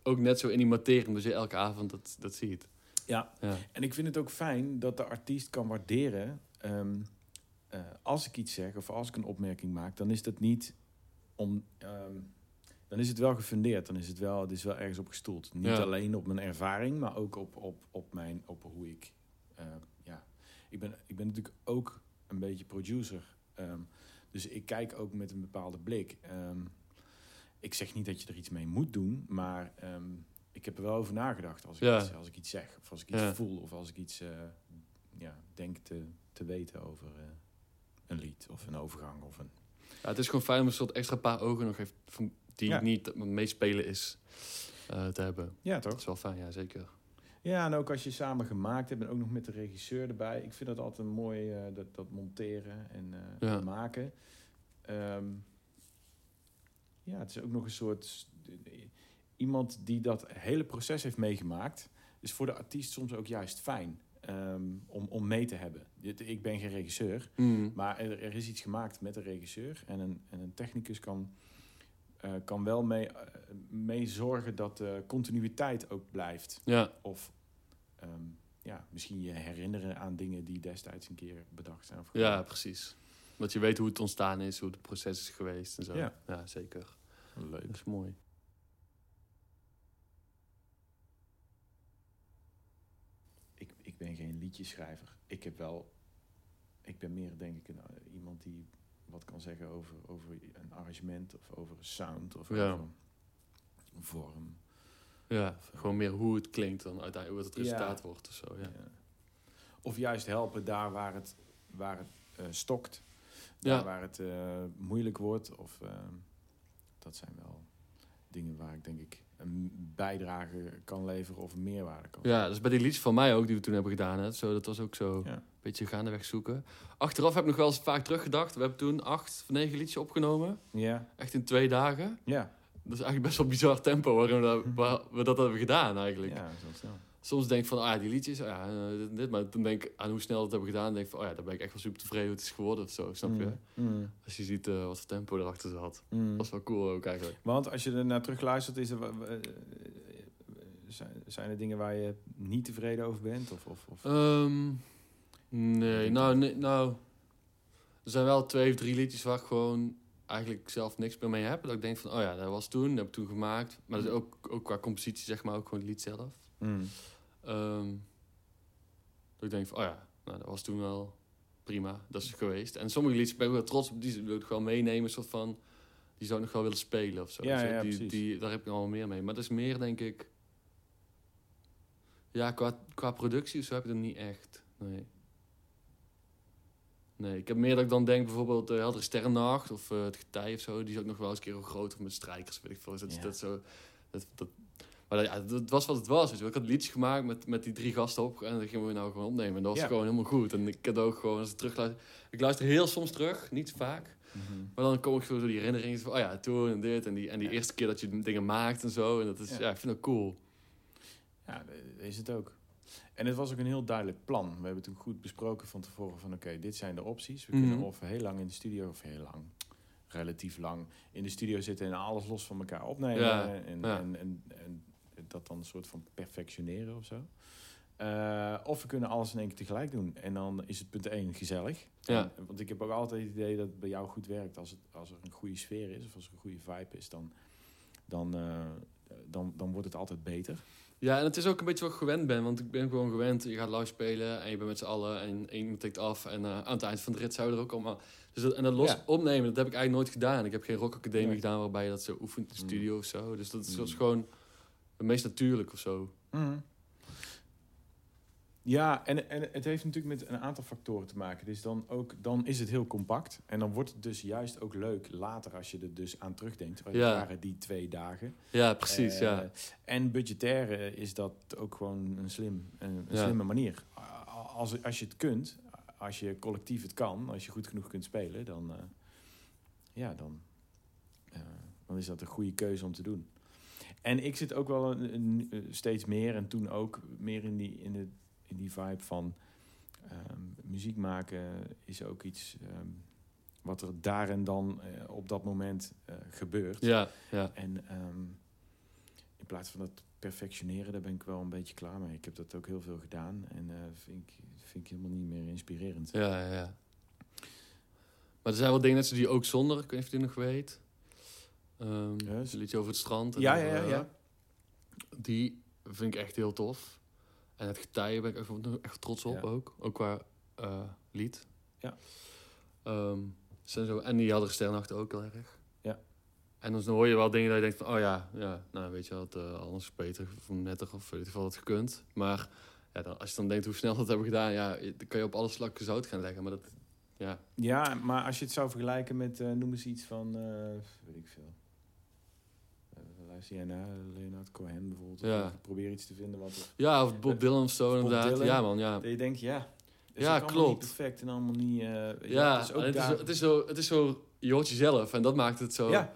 ook net zo in die materie, dus je elke avond dat, dat ziet. Ja, Ja. en ik vind het ook fijn dat de artiest kan waarderen. ehm, eh, als ik iets zeg of als ik een opmerking maak, dan is dat niet om. ehm, dan is het wel gefundeerd. Dan is het wel, het is wel ergens op gestoeld. Niet Ja. alleen op mijn ervaring, maar ook op, op, op, mijn, op hoe ik. eh, ja, ik ben, ik ben natuurlijk ook een beetje producer. ehm, dus ik kijk ook met een bepaalde blik. Ehm, ik zeg niet dat je er iets mee moet doen, maar ehm, ik heb er wel over nagedacht als ik, Ja. iets, als ik iets zeg, of als ik iets Ja. voel, of als ik iets eh, ja, denk te, te weten over eh, een lied of een overgang of een. Ja, het is gewoon fijn om een soort extra paar ogen nog even, die niet meespelen is, eh, te hebben. Ja, Dat toch? is wel fijn, ja zeker. Ja, en ook als je samen gemaakt hebt en ook nog met de regisseur erbij. Ik vind dat altijd mooi, eh, dat, dat monteren en eh, Ja. en maken. Ehm, ja, het is ook nog een soort... Iemand die dat hele proces heeft meegemaakt... is voor de artiest soms ook juist fijn ehm, om, om mee te hebben. Ik ben geen regisseur, Mm. maar er, er is iets gemaakt met een regisseur. En een, en een technicus kan, eh, kan wel mee, eh, mee zorgen dat de continuïteit ook blijft. Ja, Of ehm, ja, misschien je herinneren aan dingen die destijds een keer bedacht zijn. Of ja, precies. Dat je weet hoe het ontstaan is, hoe het proces is geweest en zo. Ja. ja zeker. Leuk. Dat is mooi. Ik, ik ben geen liedjeschrijver. Ik heb wel... Ik ben meer, denk ik, een, eh, iemand die wat kan zeggen over, over een arrangement... of over een sound of Ja. over een vorm. Ja, gewoon meer hoe het klinkt dan uiteindelijk wat het Ja. resultaat wordt of zo. Ja. Ja. Of juist helpen daar waar het, waar het eh, stokt. Daar Ja. waar het eh, moeilijk wordt. Of, ehm, dat zijn wel dingen waar ik denk ik een bijdrage kan leveren of een meerwaarde kan Ja, dus bij die liedjes van mij ook, die we toen hebben gedaan. Hè, zo, dat was ook zo Ja. Beetje gaandeweg zoeken. Achteraf heb ik nog wel eens vaak teruggedacht. We hebben toen acht of negen liedjes opgenomen. Ja, Echt in twee dagen. ja, Dat is eigenlijk best wel bizar tempo waarin we dat, waar we dat hebben gedaan eigenlijk. ja zo snel. Soms denk ik van, ah die liedjes, ah, ja, eh, dit, dit. Maar dan denk ik aan hoe snel we het hebben gedaan. denk ik van, oh ja, daar ben ik echt wel super tevreden hoe het is geworden of zo. Snap je? Mm, mm, Als je ziet eh, wat voor tempo erachter zat. mm. Dat was wel cool ook eigenlijk. Want als je er naar terug luistert, is er, eh, zijn, zijn er dingen waar je niet tevreden over bent? Of, of, of? Ehm, nee, nou, nee, nou... Er zijn wel twee of drie liedjes waar ik gewoon eigenlijk zelf niks meer mee heb. Dat ik denk van, oh ja, dat was toen, dat heb ik toen gemaakt. Maar dat is ook, ook qua compositie, zeg maar, ook gewoon het lied zelf. Mm. Ehm, dat ik denk van, oh ja, nou, dat was toen wel prima. Dat is het geweest. En sommige liedjes ben ik wel trots op. Die wil ik gewoon meenemen, soort van... Die zou ik nog wel willen spelen of zo. Ja, die, die, daar heb ik wel meer mee. Maar dat is meer, denk ik... Ja, qua, qua productie of zo heb ik dat niet echt. Nee. Nee, ik heb meer dat ik dan denk bijvoorbeeld de Heldere Sterrennacht of eh, Het Getij of zo. Die is ook nog wel eens een keer ook groter met strijkers, weet ik veel. Dus Dat, Ja. dat zo... Dat, dat, maar dat, ja, dat was wat het was. Weet je. wel. Ik had liedjes gemaakt met, met die drie gasten op en dat gingen we nou gewoon opnemen. En dat was Ja. gewoon helemaal goed. En ik had ook gewoon, als ik terugluister... Ik luister heel soms terug, niet vaak. Mhm. Maar dan kom ik zo door die herinneringen van, oh ja, toen en dit. En die, en die Ja. eerste keer dat je dingen maakt en zo. En dat is, Ja. ik vind dat cool. Ja, is het ook. En het was ook een heel duidelijk plan. We hebben toen goed besproken van tevoren van... oké, dit zijn de opties. We Mhm. kunnen of heel lang in de studio... of heel lang, relatief lang... in de studio zitten en alles los van elkaar opnemen. Ja, En, ja. En, en, en dat dan een soort van perfectioneren of zo. Eh, of we kunnen alles in één keer tegelijk doen. En dan is het punt één gezellig. Ja. Want ik heb ook altijd het idee dat het bij jou goed werkt. Als, het, als er een goede sfeer is of als er een goede vibe is... dan, dan, eh, dan, dan wordt het altijd beter. Ja, en het is ook een beetje wat ik gewend ben. Want ik ben gewoon gewend. Je gaat live spelen en je bent met z'n allen. En één iemand tikt af. En eh, aan het eind van de rit zouden er ook allemaal... Dus dat, en dat los Ja. opnemen, dat heb ik eigenlijk nooit gedaan. Ik heb geen rockacademie Nee. gedaan waarbij je dat zo oefent in de Mm. studio of zo. Dus dat is, Mm. gewoon het meest natuurlijk of zo. Mhm. Ja, en, en het heeft natuurlijk met een aantal factoren te maken. Dus dan, ook, dan is het heel compact. En dan wordt het dus juist ook leuk later als je er dus aan terugdenkt. Waar Ja. waren die twee dagen. Ja, precies, Eh, ja. En budgetair eh, is dat ook gewoon een, slim, een, een Ja. slimme manier. Als, als je het kunt, als je collectief het kan, als je goed genoeg kunt spelen, dan, eh, ja, dan, eh, dan is dat een goede keuze om te doen. En ik zit ook wel een, een- eh, steeds meer en toen ook meer in die, in de, in die vibe van ehm, muziek maken is ook iets ehm, wat er daar en dan eh, op dat moment eh, gebeurt. Ja, ja. En ehm, in plaats van dat perfectioneren, daar ben ik wel een beetje klaar mee. Ik heb dat ook heel veel gedaan en eh vind, ik, vind ik helemaal niet meer inspirerend. Ja, ja, ja. Maar er zijn wel dingen net zo die ook zonder, ik weet niet of je die nog weet. Ehm Ja, een liedje over het strand. en Ja, ja, ja, ja. Die vind ik echt heel tof. En het getij ben ik echt, echt trots op ook. Ook qua eh, lied. Ja. Ehm, zijn zo, en die hadden sternacht ook heel erg. Ja. En dan hoor je wel dingen dat je denkt van... Oh ja, ja nou weet je wat, eh anders beter of netter of weet ik veel wat gekund. Maar ja, dan, als je dan denkt hoe snel dat hebben gedaan... Ja, dan kan je op alle slakken zout gaan leggen. Maar dat, ja, Ja, maar als je het zou vergelijken met, eh, noem eens iets van, eh, weet ik veel. Eh, luister jij naar Leonard Cohen bijvoorbeeld? Ja. Probeer iets te vinden wat er, Ja, of Bob Dylan of zo inderdaad. Dylan. Ja man, ja. dat je denkt, ja, is Ja, klopt. niet perfect en allemaal niet... eh, Ja, het is ook het, is, daar- zo- het, is zo, het is zo, je hoort jezelf en dat maakt het zo. ja,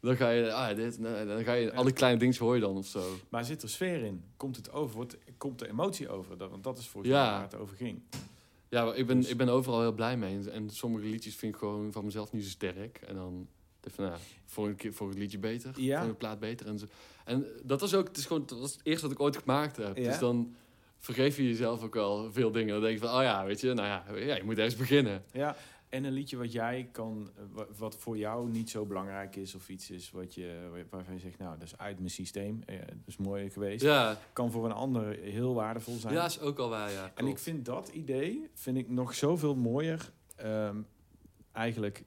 Dan ga je, ah, dit, dan ga je, Ja. alle kleine dingen hoor je dan of zo. maar zit er sfeer in? Komt het over? Wordt, komt er emotie over? Dat, want dat is volgens Ja. mij waar het over ging. Ja, ik ben, Dus- ik ben overal heel blij mee. En, en sommige liedjes vind ik gewoon van mezelf niet zo sterk. En dan van, nou, voor een, keer, voor het liedje beter, Ja. plaat beter. En, zo. en dat was ook, het is gewoon, dat was het eerste wat ik ooit gemaakt heb. Ja. Dus dan vergeef je jezelf ook wel veel dingen. Dan denk je van, oh ja, weet je, nou ja, ja je moet ergens beginnen. Ja, en een liedje wat jij kan, eh, wa- wat voor jou niet zo belangrijk is, of iets is wat je, waarvan je zegt, nou, dat is uit mijn systeem, eh, dat is mooi geweest, Ja, kan voor een ander heel waardevol zijn. ja is ook al waar, ja. en ik vind dat idee, vind ik nog zoveel mooier, ehm, eigenlijk,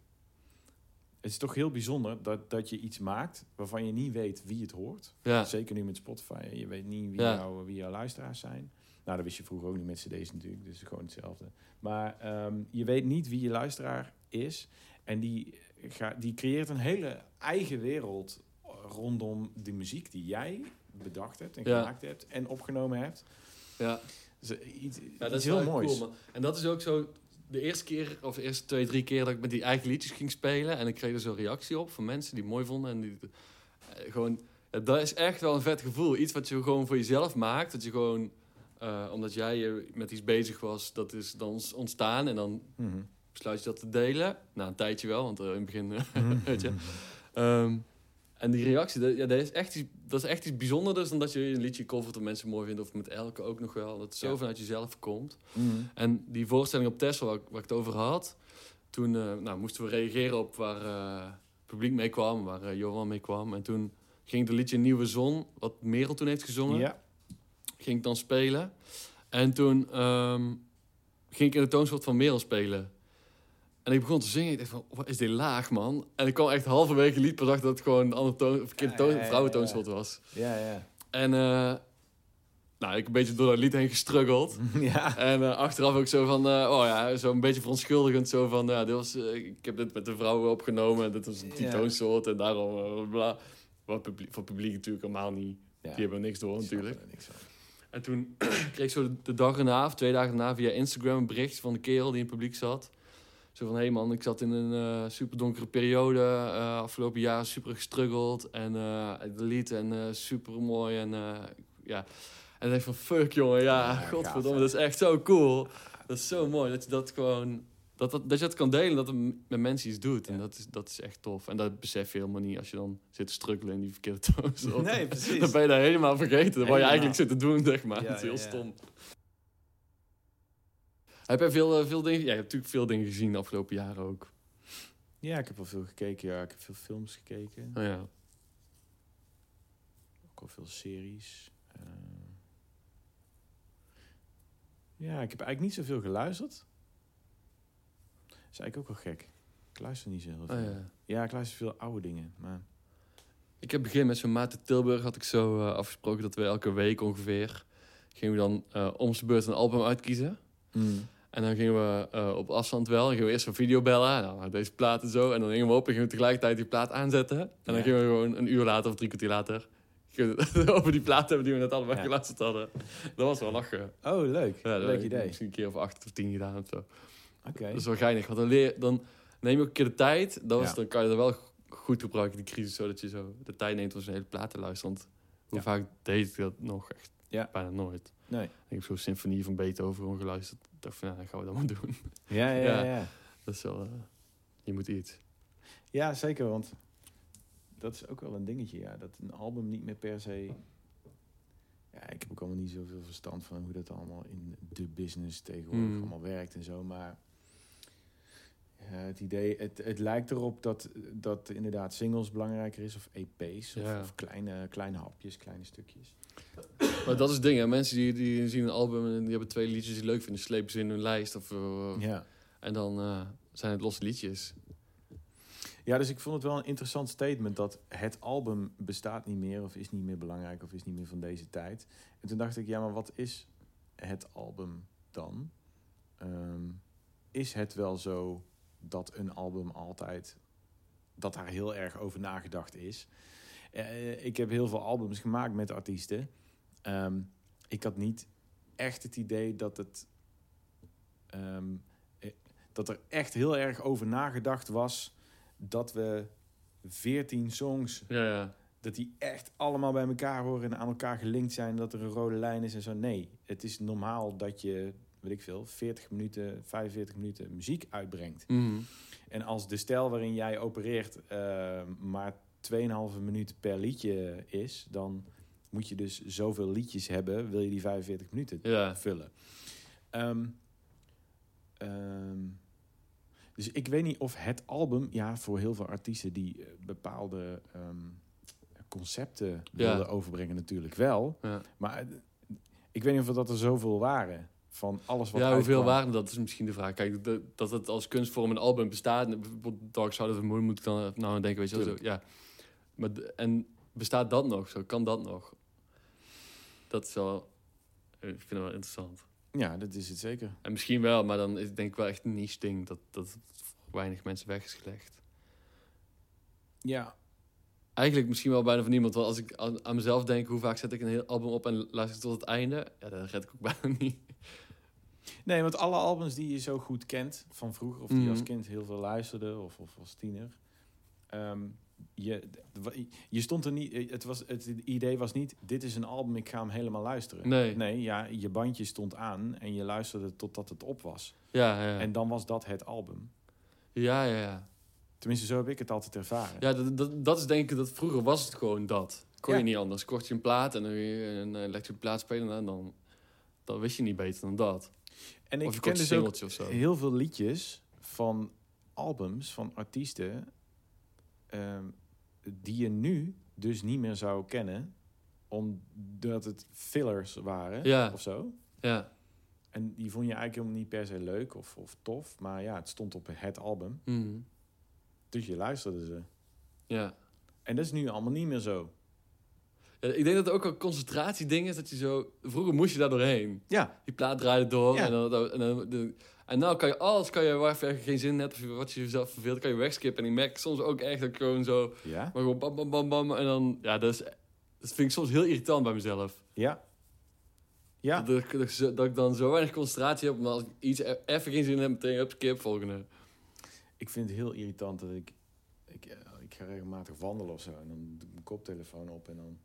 het is toch heel bijzonder dat, dat je iets maakt waarvan je niet weet wie het hoort. Ja, Zeker nu met Spotify, je weet niet wie, Ja. jou, wie jouw luisteraars zijn. Nou, dat wist je vroeger ook niet met cd's natuurlijk, dus gewoon hetzelfde. Maar ehm, je weet niet wie je luisteraar is. En die, ga, die creëert een hele eigen wereld rondom de muziek die jij bedacht hebt en Ja. gemaakt hebt en opgenomen hebt. ja. Dus eh, iets, Ja, iets dat is heel wel moois. cool, man. En dat is ook zo... De eerste keer, of de eerste twee, drie keer dat ik met die eigen liedjes ging spelen... en ik kreeg er zo'n reactie op van mensen die het mooi vonden. En die, eh, gewoon, dat is echt wel een vet gevoel. Iets wat je gewoon voor jezelf maakt. Dat je gewoon, eh, omdat jij met iets bezig was, dat is dan ontstaan. En dan Mhm. besluit je dat te delen. Na een tijdje wel, want eh, in het begin, weet je. Ehm, en die reactie, dat, ja, dat, is echt iets, dat is echt iets bijzonders dan dat je een liedje covert dat mensen mooi vinden. Of met elke ook nog wel. Dat het zo Ja. vanuit jezelf komt. Mhm. En die voorstelling op Tesla, waar, ik- waar ik het over had, toen eh, nou, moesten we reageren op waar eh, het publiek mee kwam, waar eh, Johan mee kwam. En toen ging de liedje Nieuwe Zon, wat Merel toen heeft gezongen, Ja. ging ik dan spelen. En toen ehm, ging ik in de toonsoort van Merel spelen. En ik begon te zingen. Ik dacht van, wat is dit laag, man? En ik kwam echt halverwege lied pas achter dat het gewoon een andere toon, verkeerde toon, ja, vrouwentoonsoort was. Ja, ja. En eh, nou, ik een beetje door dat lied heen gestruggeld. ja. En eh, achteraf ook zo van, eh, oh ja, zo een beetje verontschuldigend. Zo van, ja, dit was, ik heb dit met de vrouwen opgenomen. En dit was die toonsoort. En daarom, bla. Wat publiek, voor publiek natuurlijk helemaal niet. Die hebben niks door natuurlijk. niks van. En toen kreeg ik zo de, de dag erna, of twee dagen daarna, via Instagram een bericht van de kerel die in het publiek zat. Zo van, hé hey man, ik zat in een eh super donkere periode. eh, afgelopen jaar super gestruggeld. En eh het lied en eh super mooi. En eh, ja. En dan denk ik van, fuck jongen, ja, godverdomme, dat is echt zo cool. Dat is zo mooi dat je dat gewoon... Dat, dat, dat je dat kan delen, dat het met mensen iets doet. En Ja. dat is, dat is echt tof. En dat besef je helemaal niet als je dan zit te struggelen in die verkeerde toon. Nee, precies. Dan ben je daar helemaal vergeten. Wat je eigenlijk zit te doen, zeg maar. Ja, is heel ja. stom. Heb jij veel, eh, veel dingen... Ja, je hebt natuurlijk veel dingen gezien de afgelopen jaren ook. Ja, ik heb wel veel gekeken. Ja, ik heb veel films gekeken. Oh ja. Ook wel veel series. Eh, ja, ik heb eigenlijk niet zoveel geluisterd. Dat is eigenlijk ook wel gek. Ik luister niet zo heel veel. Oh ja. Ja, ik luister veel oude dingen. Maar Ik heb begin met zo'n maat in Tilburg had ik zo eh, afgesproken dat we elke week ongeveer... gingen we dan eh om zijn beurt een album uitkiezen. En dan gingen we eh, op afstand wel. Dan gingen we eerst een video bellen. Nou, deze plaat en zo. En dan gingen we op en gingen we tegelijkertijd die plaat aanzetten. En dan Ja. gingen we gewoon een uur later of drie kwartier later... over die plaat hebben die we net allemaal Ja. geluisterd hadden. Dat was wel lachen. Oh, leuk. Ja, dat leuk idee. Misschien een keer of acht of tien gedaan of zo. Oké. Dat is wel geinig. Want dan, leer, dan neem je ook een keer de tijd. Dan, was, dan kan je er wel goed gebruiken, die crisis. Zodat je zo de tijd neemt om zo'n hele plaat te luisteren. Want hoe vaak deed ik dat nog? Echt Ja. bijna nooit. Nee. Ik heb zo'n symfonie van Beethoven gewoon geluisterd. Ik dacht van, ja, dan gaan we dat maar doen. Ja, ja, Ja. ja. Dat is wel... eh, je moet iets. Ja, zeker, want dat is ook wel een dingetje, ja. Dat een album niet meer per se... Ja, ik heb ook allemaal niet zoveel verstand van hoe dat allemaal in de business tegenwoordig Mm. allemaal werkt en zo, maar... ja, het idee, het, het lijkt erop dat, dat inderdaad singles belangrijker is, of EP's, of, Ja. of kleine, kleine hapjes, kleine stukjes. Maar dat is het ding, hè. Mensen die, die zien een album en die hebben twee liedjes die leuk vinden. Slepen ze in hun lijst. Of, eh, Ja. En dan eh, zijn het losse liedjes. ja, dus ik vond het wel een interessant statement dat het album bestaat niet meer, of is niet meer belangrijk, of is niet meer van deze tijd. En toen dacht ik, ja, maar wat is het album dan? Ehm, is het wel zo dat een album altijd, dat daar heel erg over nagedacht is? Eh, ik heb heel veel albums gemaakt met artiesten. Ehm, ik had niet echt het idee dat het. ehm, eh, dat er echt heel erg over nagedacht was dat we 14 songs Ja, ja. dat die echt allemaal bij elkaar horen en aan elkaar gelinkt zijn, dat er een rode lijn is en zo. Nee, het is normaal dat je, weet ik veel, 40 minuten, 45 minuten muziek uitbrengt. Mhm. En als de stijl waarin jij opereert eh, maar 2,5 minuten per liedje is, dan moet je dus zoveel liedjes hebben, wil je die 45 minuten Ja. vullen. Ehm, ehm, dus ik weet niet of het album, ja, voor heel veel artiesten die eh, bepaalde ehm, concepten Ja. wilden overbrengen, natuurlijk wel. Ja. Maar eh, ik weet niet of dat er zoveel waren van alles wat ja, hoeveel uitkwam. waren dat is misschien de vraag. Kijk, de- dat het als kunstvorm een album bestaat. Bijvoorbeeld Dark Side of the Moon moet ik dan nou aan denken, weet je wel. Zo, ja. Maar, en bestaat dat nog? Zo, kan dat nog? Dat is wel... Ik vind het wel interessant. Ja, dat is het zeker. En misschien wel, maar dan is het denk ik wel echt een niche ding. Dat, dat voor weinig mensen weg is gelegd. Ja, Eigenlijk misschien wel bijna van niemand. Want als ik aan, mezelf denk, hoe vaak zet ik een heel album op en luister ik tot het einde? Ja, dat red ik ook bijna niet. Nee, want alle albums die je zo goed kent van vroeger, of die je Mhm. als kind heel veel luisterde, of, of als tiener. ehm, je, je stond er niet, het, was, het idee was niet, dit is een album, ik ga hem helemaal luisteren. Nee. Nee, ja, je bandje stond aan en je luisterde totdat het op was. Ja, ja. En dan was dat het album. ja, ja, ja. Tenminste, zo heb ik het altijd ervaren. Ja, dat, dat, dat is denk ik dat vroeger was het gewoon dat. Kon je niet anders. Kocht je een plaat en dan een elektrische plaat spelen en dan, dan wist je niet beter dan dat. En ik ken dus ook heel veel liedjes van albums van artiesten ehm, die je nu dus niet meer zou kennen, omdat het fillers waren Ja. of zo. Ja. En die vond je eigenlijk helemaal niet per se leuk of, of tof, maar ja, het stond op het album, Mhm. dus je luisterde ze. Ja. En dat is nu allemaal niet meer zo. Ja, Ik denk dat het ook een concentratieding is dat je zo... Vroeger moest je daar doorheen. Ja, Die plaat draaide door Ja. en dan... En, dan de, en nou kan je alles, kan je waar je geen zin in hebt of wat je jezelf verveelt, kan je wegskippen. En ik merk soms ook echt dat ik gewoon zo... ja, Maar gewoon bam, bam, bam, bam. En dan... Ja, dat, is, dat vind ik soms heel irritant bij mezelf. ja. Ja, Dat, dat, dat ik dan zo weinig concentratie heb. Maar als ik iets e- even geen zin heb, meteen heb skip, volgende. ik vind het heel irritant dat ik, ik, eh, ik ga regelmatig wandelen of zo. En dan doe ik mijn koptelefoon op en dan,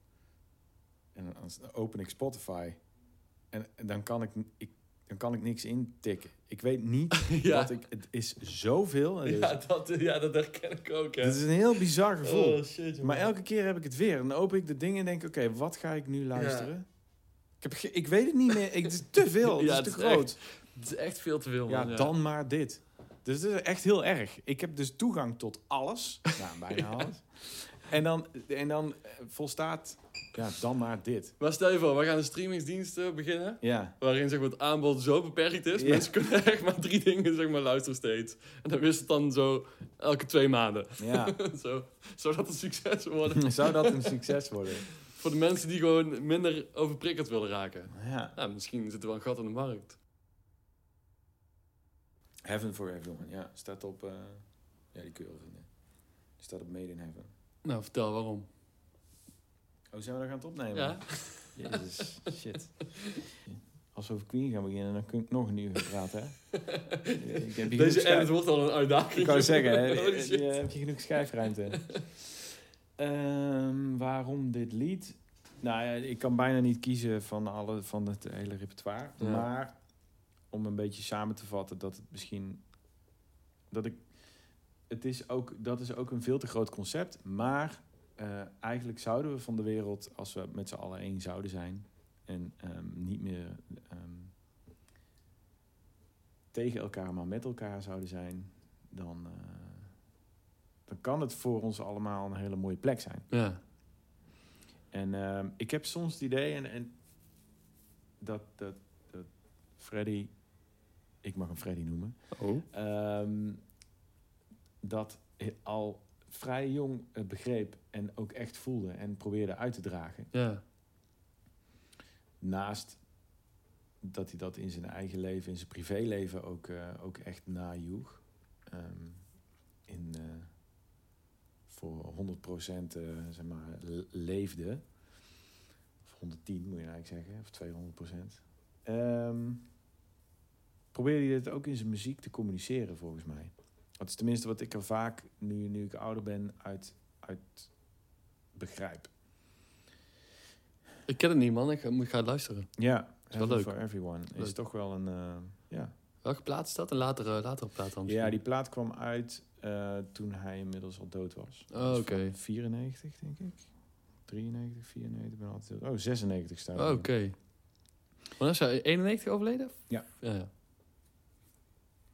en dan open ik Spotify. En, en dan, kan ik, ik, dan kan ik niks intikken. Ik weet niet Ja. wat ik... Het is zoveel. Het is, Ja, dat, ja, dat herken ik ook, het is een heel bizar gevoel. Oh, shit, maar elke keer heb ik het weer. En dan open ik de dingen en denk oké, wat ga ik nu luisteren? Ik, heb, ge- ik weet het niet meer. Ik, het is te veel. Ja, het is het te is groot. Het is echt veel te veel, Ja, dan maar dit. Dus het is echt heel erg. Ik heb dus toegang tot alles. Nou, bijna alles. En dan, en dan eh, volstaat, ja, dan maar dit. Maar stel je voor, we gaan een streamingsdienst beginnen. Ja, Waarin zeg maar, het aanbod zo beperkt is. Ja. Mensen kunnen echt maar drie dingen zeg maar, luisteren steeds. En dan wist het dan zo elke twee maanden. ja. zo, zou dat een succes worden? Zou dat een succes worden? Voor de mensen die gewoon minder overprikkeld willen raken. Ja. Nou, misschien zit er wel een gat in de markt. Heaven for Everyone, ja. Staat op, eh, ja, die kun je wel vinden. Staat op Made in Heaven. Nou, vertel waarom. Oh, zijn we daar gaan het opnemen? Ja? Jezus, shit. Als we over Queen gaan beginnen, dan kun ik nog een uur gaan praten, hè? Ik heb hier Deze genoeg edit wordt al een uitdaging. Ik wou zeggen, hè, shit. je, heb je genoeg schijfruimte? Ehm, waarom dit lied? Nou ja, ik kan bijna niet kiezen van, alle, van het hele repertoire. Ja. Maar om een beetje samen te vatten dat het misschien... Dat ik... Het is ook, dat is ook een veel te groot concept. Maar eh, eigenlijk zouden we van de wereld, als we met z'n allen één zouden zijn... en ehm, niet meer ehm, tegen elkaar, maar met elkaar zouden zijn... dan, eh, dan kan het voor ons allemaal een hele mooie plek zijn. Ja. En ehm, ik heb soms het idee en, en dat, dat, dat Freddy, ik mag hem Freddy noemen, Oh. Dat hij al vrij jong begreep en ook echt voelde en probeerde uit te dragen. Ja. Naast dat hij dat in zijn eigen leven, in zijn privéleven ook, eh, ook echt najoeg. Ehm, in, eh, voor 100% eh, zeg maar, le- leefde. Of 110 moet je eigenlijk zeggen, of 200%. Ehm probeerde hij dit ook in zijn muziek te communiceren, volgens mij. Dat is tenminste wat ik er vaak, nu, nu ik ouder ben, uit, uit begrijp. Ik ken het niet, man. Ik ga, ik ga luisteren. Ja, Is wel leuk. for Everyone is toch wel een... eh, ja. Welke plaat is dat? Een latere, latere plaat dan? ja, die plaat kwam uit eh, toen hij inmiddels al dood was. Oh, is oké. van 94, denk ik. 93, 94, ik ben altijd... Oh, 96 staat Oh. Oké. Wanneer is hij 91 overleden? Ja. Ja, ja.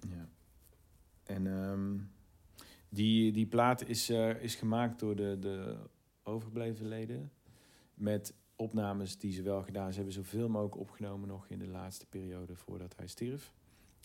Ja. En ehm, die, die plaat is, eh, is gemaakt door de, de overgebleven leden. Met opnames die ze wel gedaan. Ze hebben zoveel mogelijk opgenomen nog in de laatste periode voordat hij stierf.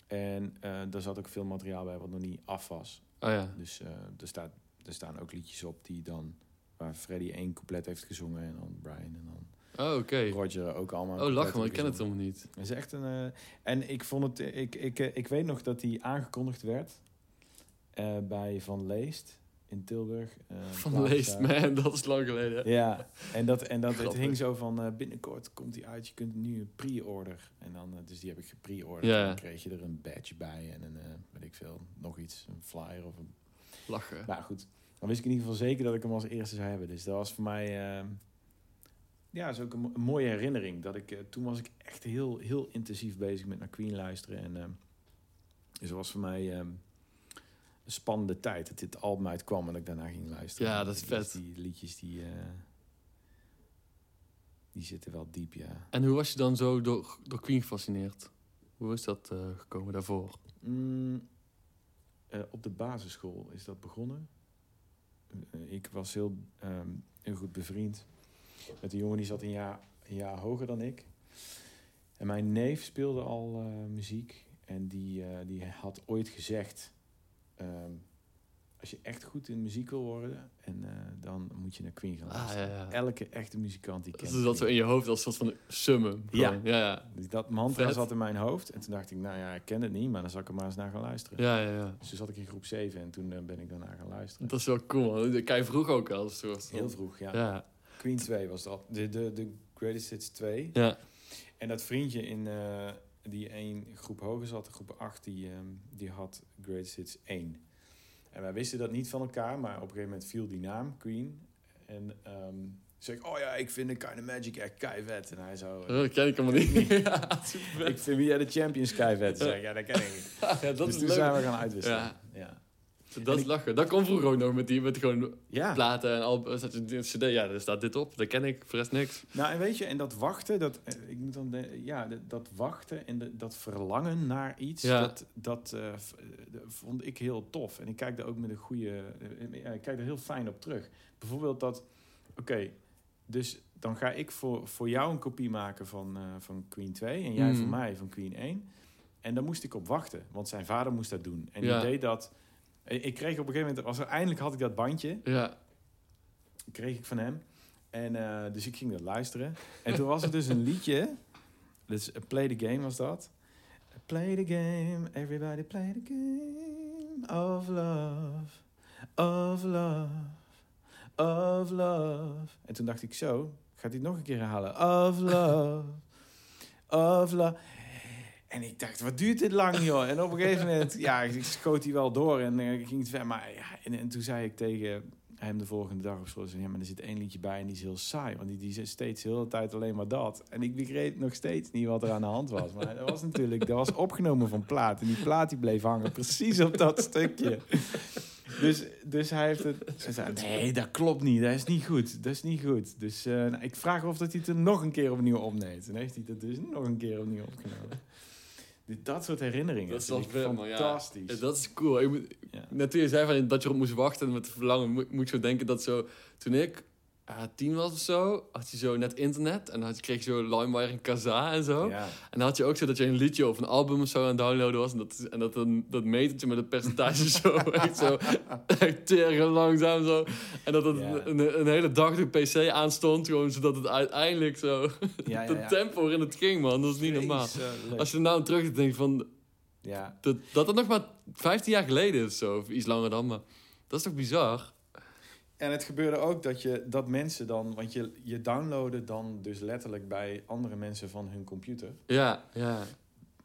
En eh daar zat ook veel materiaal bij wat nog niet af was. Oh ja. Dus eh, er, staat, er staan ook liedjes op die dan... Waar Freddy één couplet heeft gezongen en dan Brian en dan Oh, oké. Roger ook allemaal. Oh, lachen, man. Ik ken het helemaal niet. Het is echt een. en ik vond het. Ik, ik, ik weet nog dat die aangekondigd werd eh, bij Van Leest in Tilburg. eh, Van Leest, daar. man. Dat is lang geleden. Ja, en dat, en dat het hing zo van eh, binnenkort komt die uit, je kunt nu een pre-order. En dan, eh, dus die heb ik gepre-orderd. Ja. En dan kreeg je er een badge bij en een, eh, weet ik veel, nog iets, een flyer of een Lachen. nou goed, dan wist ik in ieder geval zeker dat ik hem als eerste zou hebben. Dus dat was voor mij, eh, ja, is ook een, mo- een mooie herinnering. Dat ik, eh, toen was ik echt heel, heel intensief bezig met naar Queen luisteren. En eh, dus was voor mij eh, spannende tijd dat dit album uitkwam en dat ik daarna ging luisteren. Ja, dat is vet. Die liedjes, die, eh, die zitten wel diep, ja. En hoe was je dan zo door, door Queen gefascineerd? Hoe is dat eh, gekomen daarvoor? Mm, eh, op de basisschool is dat begonnen. Ik was heel, heel goed bevriend met een jongen die zat een jaar, een jaar hoger dan ik. En mijn neef speelde al muziek. En die, die had ooit gezegd... ehm, als je echt goed in muziek wil worden... En, eh, dan moet je naar Queen gaan Ah, luisteren. ja, ja. Elke echte muzikant die kent Dus dat zo in je hoofd als een soort van summum. Ja. Ja, ja. Dus dat mantra zat in mijn hoofd. En toen dacht ik, nou ja, ik ken het niet... maar dan zal ik er maar eens naar gaan luisteren. Ja, ja, ja. Dus toen zat ik in groep 7 en toen eh, ben ik daarna gaan luisteren. Dat is wel cool, man. Dat kan je vroeg ook al. soort Heel vroeg, ja. Ja. Queen 2 was dat. De, de, de Greatest Hits 2. Ja. En dat vriendje in, eh, die één groep hoger zat, groep 8, die, ehm, die had Greatest Hits 1. En wij wisten dat niet van elkaar, maar op een gegeven moment viel die naam, Queen. En ehm zei ik, oh ja, ik vind de Kind of Magic echt keivet. En hij zo, Oh, Dat ken ik helemaal niet. ja, ik vind wie de Champions keivet. Zei ik, ja, dat ken ik niet. ja, dat dus is toen leuk. zijn we gaan uitwisselen. Ja. ja. Dat is ik- lachen. Dat kon vroeger ook nog met die, met gewoon Ja. platen en al cd. Ja, daar staat dit op. Dat ken ik, voor rest niks. Nou, en weet je, en dat wachten, dat, eh, ik moet dan de, ja, dat, dat wachten en de, dat verlangen naar iets, Ja. dat, dat eh, eh, vond ik heel tof. En ik kijk daar ook met een goede, ik kijk er heel fijn op terug. Bijvoorbeeld dat, oké, dus dan ga ik voor, voor jou een kopie maken van, van Queen 2 en jij Mm. voor mij van Queen 1. En daar moest ik op wachten, want zijn vader moest dat doen. En Ja. die deed dat. Ik kreeg op een gegeven moment, als er eindelijk had ik dat bandje, Ja. kreeg ik van hem. En eh, dus ik ging dat luisteren. En toen was er dus een liedje. Dus eh, Play the Game was dat. Play the game, everybody play the game of love, of love, of love. En toen dacht ik zo, gaat hij nog een keer herhalen? Of love, of love. En ik dacht, wat duurt dit lang, joh? En op een gegeven moment, ja, ik schoot hij wel door en eh, ging het ver. Maar ja, en, en toen zei ik tegen hem de volgende dag of zo, ja, maar er zit één liedje bij en die is heel saai. Want die, die is steeds de hele tijd alleen maar dat. En ik begreep nog steeds niet wat er aan de hand was. Maar dat was natuurlijk, dat was opgenomen van plaat. En die plaat die bleef hangen precies op dat stukje. Dus, dus hij heeft het... Ze zei, nee, dat klopt niet. Dat is niet goed. Dat is niet goed. Dus eh, nou, ik vraag of dat hij het er nog een keer opnieuw opneemt. En heeft hij het dus nog een keer opnieuw opgenomen. Dat soort herinneringen. Dat is wel ja. Fantastisch. Ja, dat is cool. Ik moet. Net toen je zei van, dat je erop moest wachten met verlangen, moet, moet zo denken dat zo... Toen ik ah, tien was of zo, had je zo net internet. En dan had je, kreeg je zo LimeWire en Kazaa en zo. Ja. En dan had je ook zo dat je een liedje of een album of zo aan het downloaden was. En dat, en dat, dat metertje met een percentage zo, echt zo, echt langzaam zo. En dat het Ja. een, een hele dag de pc aanstond, gewoon zodat het uiteindelijk zo, Ja, ja, de tempo waarin het ging, man. Dat is niet normaal. Als je er nou terug denkt van, Ja. dat, dat het nog maar 15 jaar geleden is, zo, of iets langer dan, maar dat is toch bizar? En het gebeurde ook dat, je, dat mensen dan... Want je, je downloadde dan dus letterlijk bij andere mensen van hun computer. Ja, ja.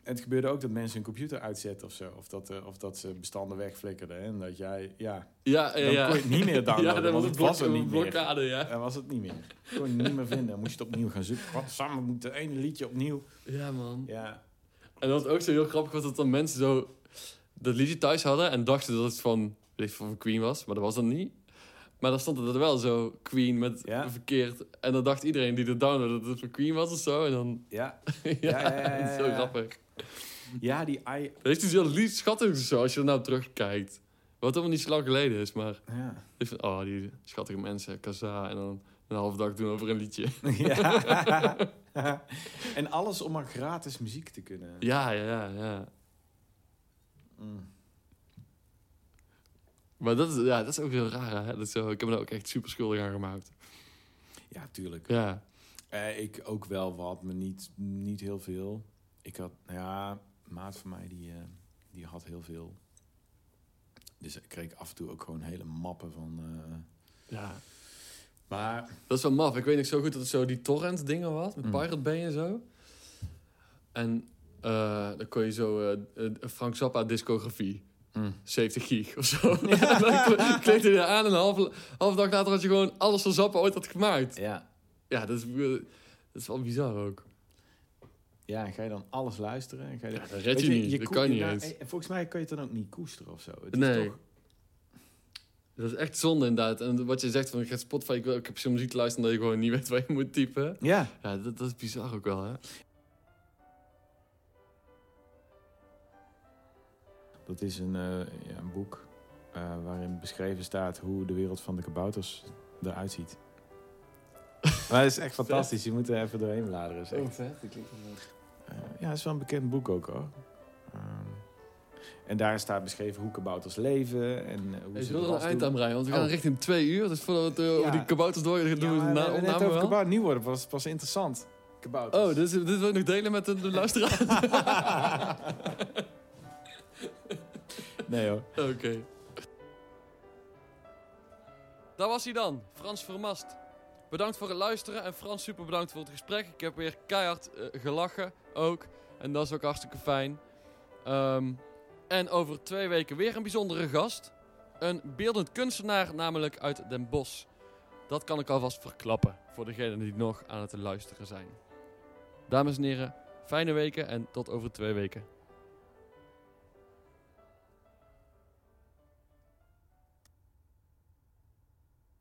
Het gebeurde ook dat mensen hun computer uitzetten of zo. Of dat, eh, of dat ze bestanden wegflikkerden. En dat jij... Ja, Ja, ja, dan kon je het niet meer downloaden. Ja, dan was want het, was er niet meer. blokkade, ja. Dan was het niet meer. Kon je het niet meer vinden. Dan moest je het opnieuw gaan zoeken. Wat, samen moet het ene liedje opnieuw. Ja, man. Ja, En dat was ook zo heel grappig, was dat dan mensen zo dat liedje thuis hadden en dachten dat het van, weet ik veel, van Queen was, maar dat was dan niet. Maar dan stond het er wel zo, Queen met Ja. verkeerd. En dan dacht iedereen die het downloadde dat het van Queen was of zo. En dan, ja. ja, ja, zo grappig. ja die i... Dat is dus heel lief schattig zo, als je er nou terugkijkt. Wat helemaal niet zo lang geleden is, maar Ja. ik vind, oh, die schattige mensen, Kaza, en dan een half dag doen over een liedje. ja. en alles om maar gratis muziek te kunnen. Ja, ja, ja, ja. Mm. Maar dat is, ja, dat is ook heel raar, hè? Dat is zo, ik heb me daar ook echt super schuldig aan gemaakt. Ja, tuurlijk. Ja, Eh, ik ook wel wat, maar niet, niet heel veel. Ik had, nou ja, maat van mij die, eh, die had heel veel. Dus ik kreeg af en toe ook gewoon hele mappen van. eh, ja. maar Dat is wel maf. Ik weet nog zo goed dat het zo die torrent dingen was. Met Mm. Pirate Bay en zo. En dan kon je zo Frank Zappa discografie. Mm, 70 gig of zo. Ja. dan je aan en een halve, halve dag later had je gewoon alles van Zappa ooit had gemaakt. ja. Ja, dat is, eh, dat is wel bizar ook. ja, en ga je dan alles luisteren? En ga je, Ja, dat red je, niet. dat koe- kan niet nou, eens. eh, Volgens mij kan je het dan ook niet koesteren of zo. Het is Nee. toch- Dat is echt zonde inderdaad. En wat je zegt van, ik ga Spotify, ik, ik heb zo'n muziek te luisteren dat je gewoon niet weet waar je moet typen. Ja. Ja, dat, dat is bizar ook wel, hè? Dat is een, eh, ja, een boek eh, waarin beschreven staat hoe de wereld van de kabouters eruit ziet. maar het is echt fantastisch. Je moet er even doorheen bladeren. Het is echt- vet. Klinkt eh, ja, het is wel een bekend boek ook hoor. Ehm, en daar staat beschreven hoe kabouters leven en hoe ze wil er een was eind aan breien, want we Oh. gaan richting twee uur. Dus voordat we het, over Ja. die kabouters door gaan Ja, doen, we na we net opname over wel. nieuw worden. Pas, pas interessant. Kabouters. Oh, dus dit wil ik nog delen met de, de luisteraar? Nee hoor. Oké. Daar was hij dan, Frans Vermast. Bedankt voor het luisteren en Frans super bedankt voor het gesprek. Ik heb weer keihard eh, gelachen ook. En dat is ook hartstikke fijn. Ehm, en over twee weken weer een bijzondere gast. Een beeldend kunstenaar, namelijk uit Den Bosch. Dat kan ik alvast verklappen voor degenen die nog aan het luisteren zijn. Dames en heren, fijne weken en tot over twee weken.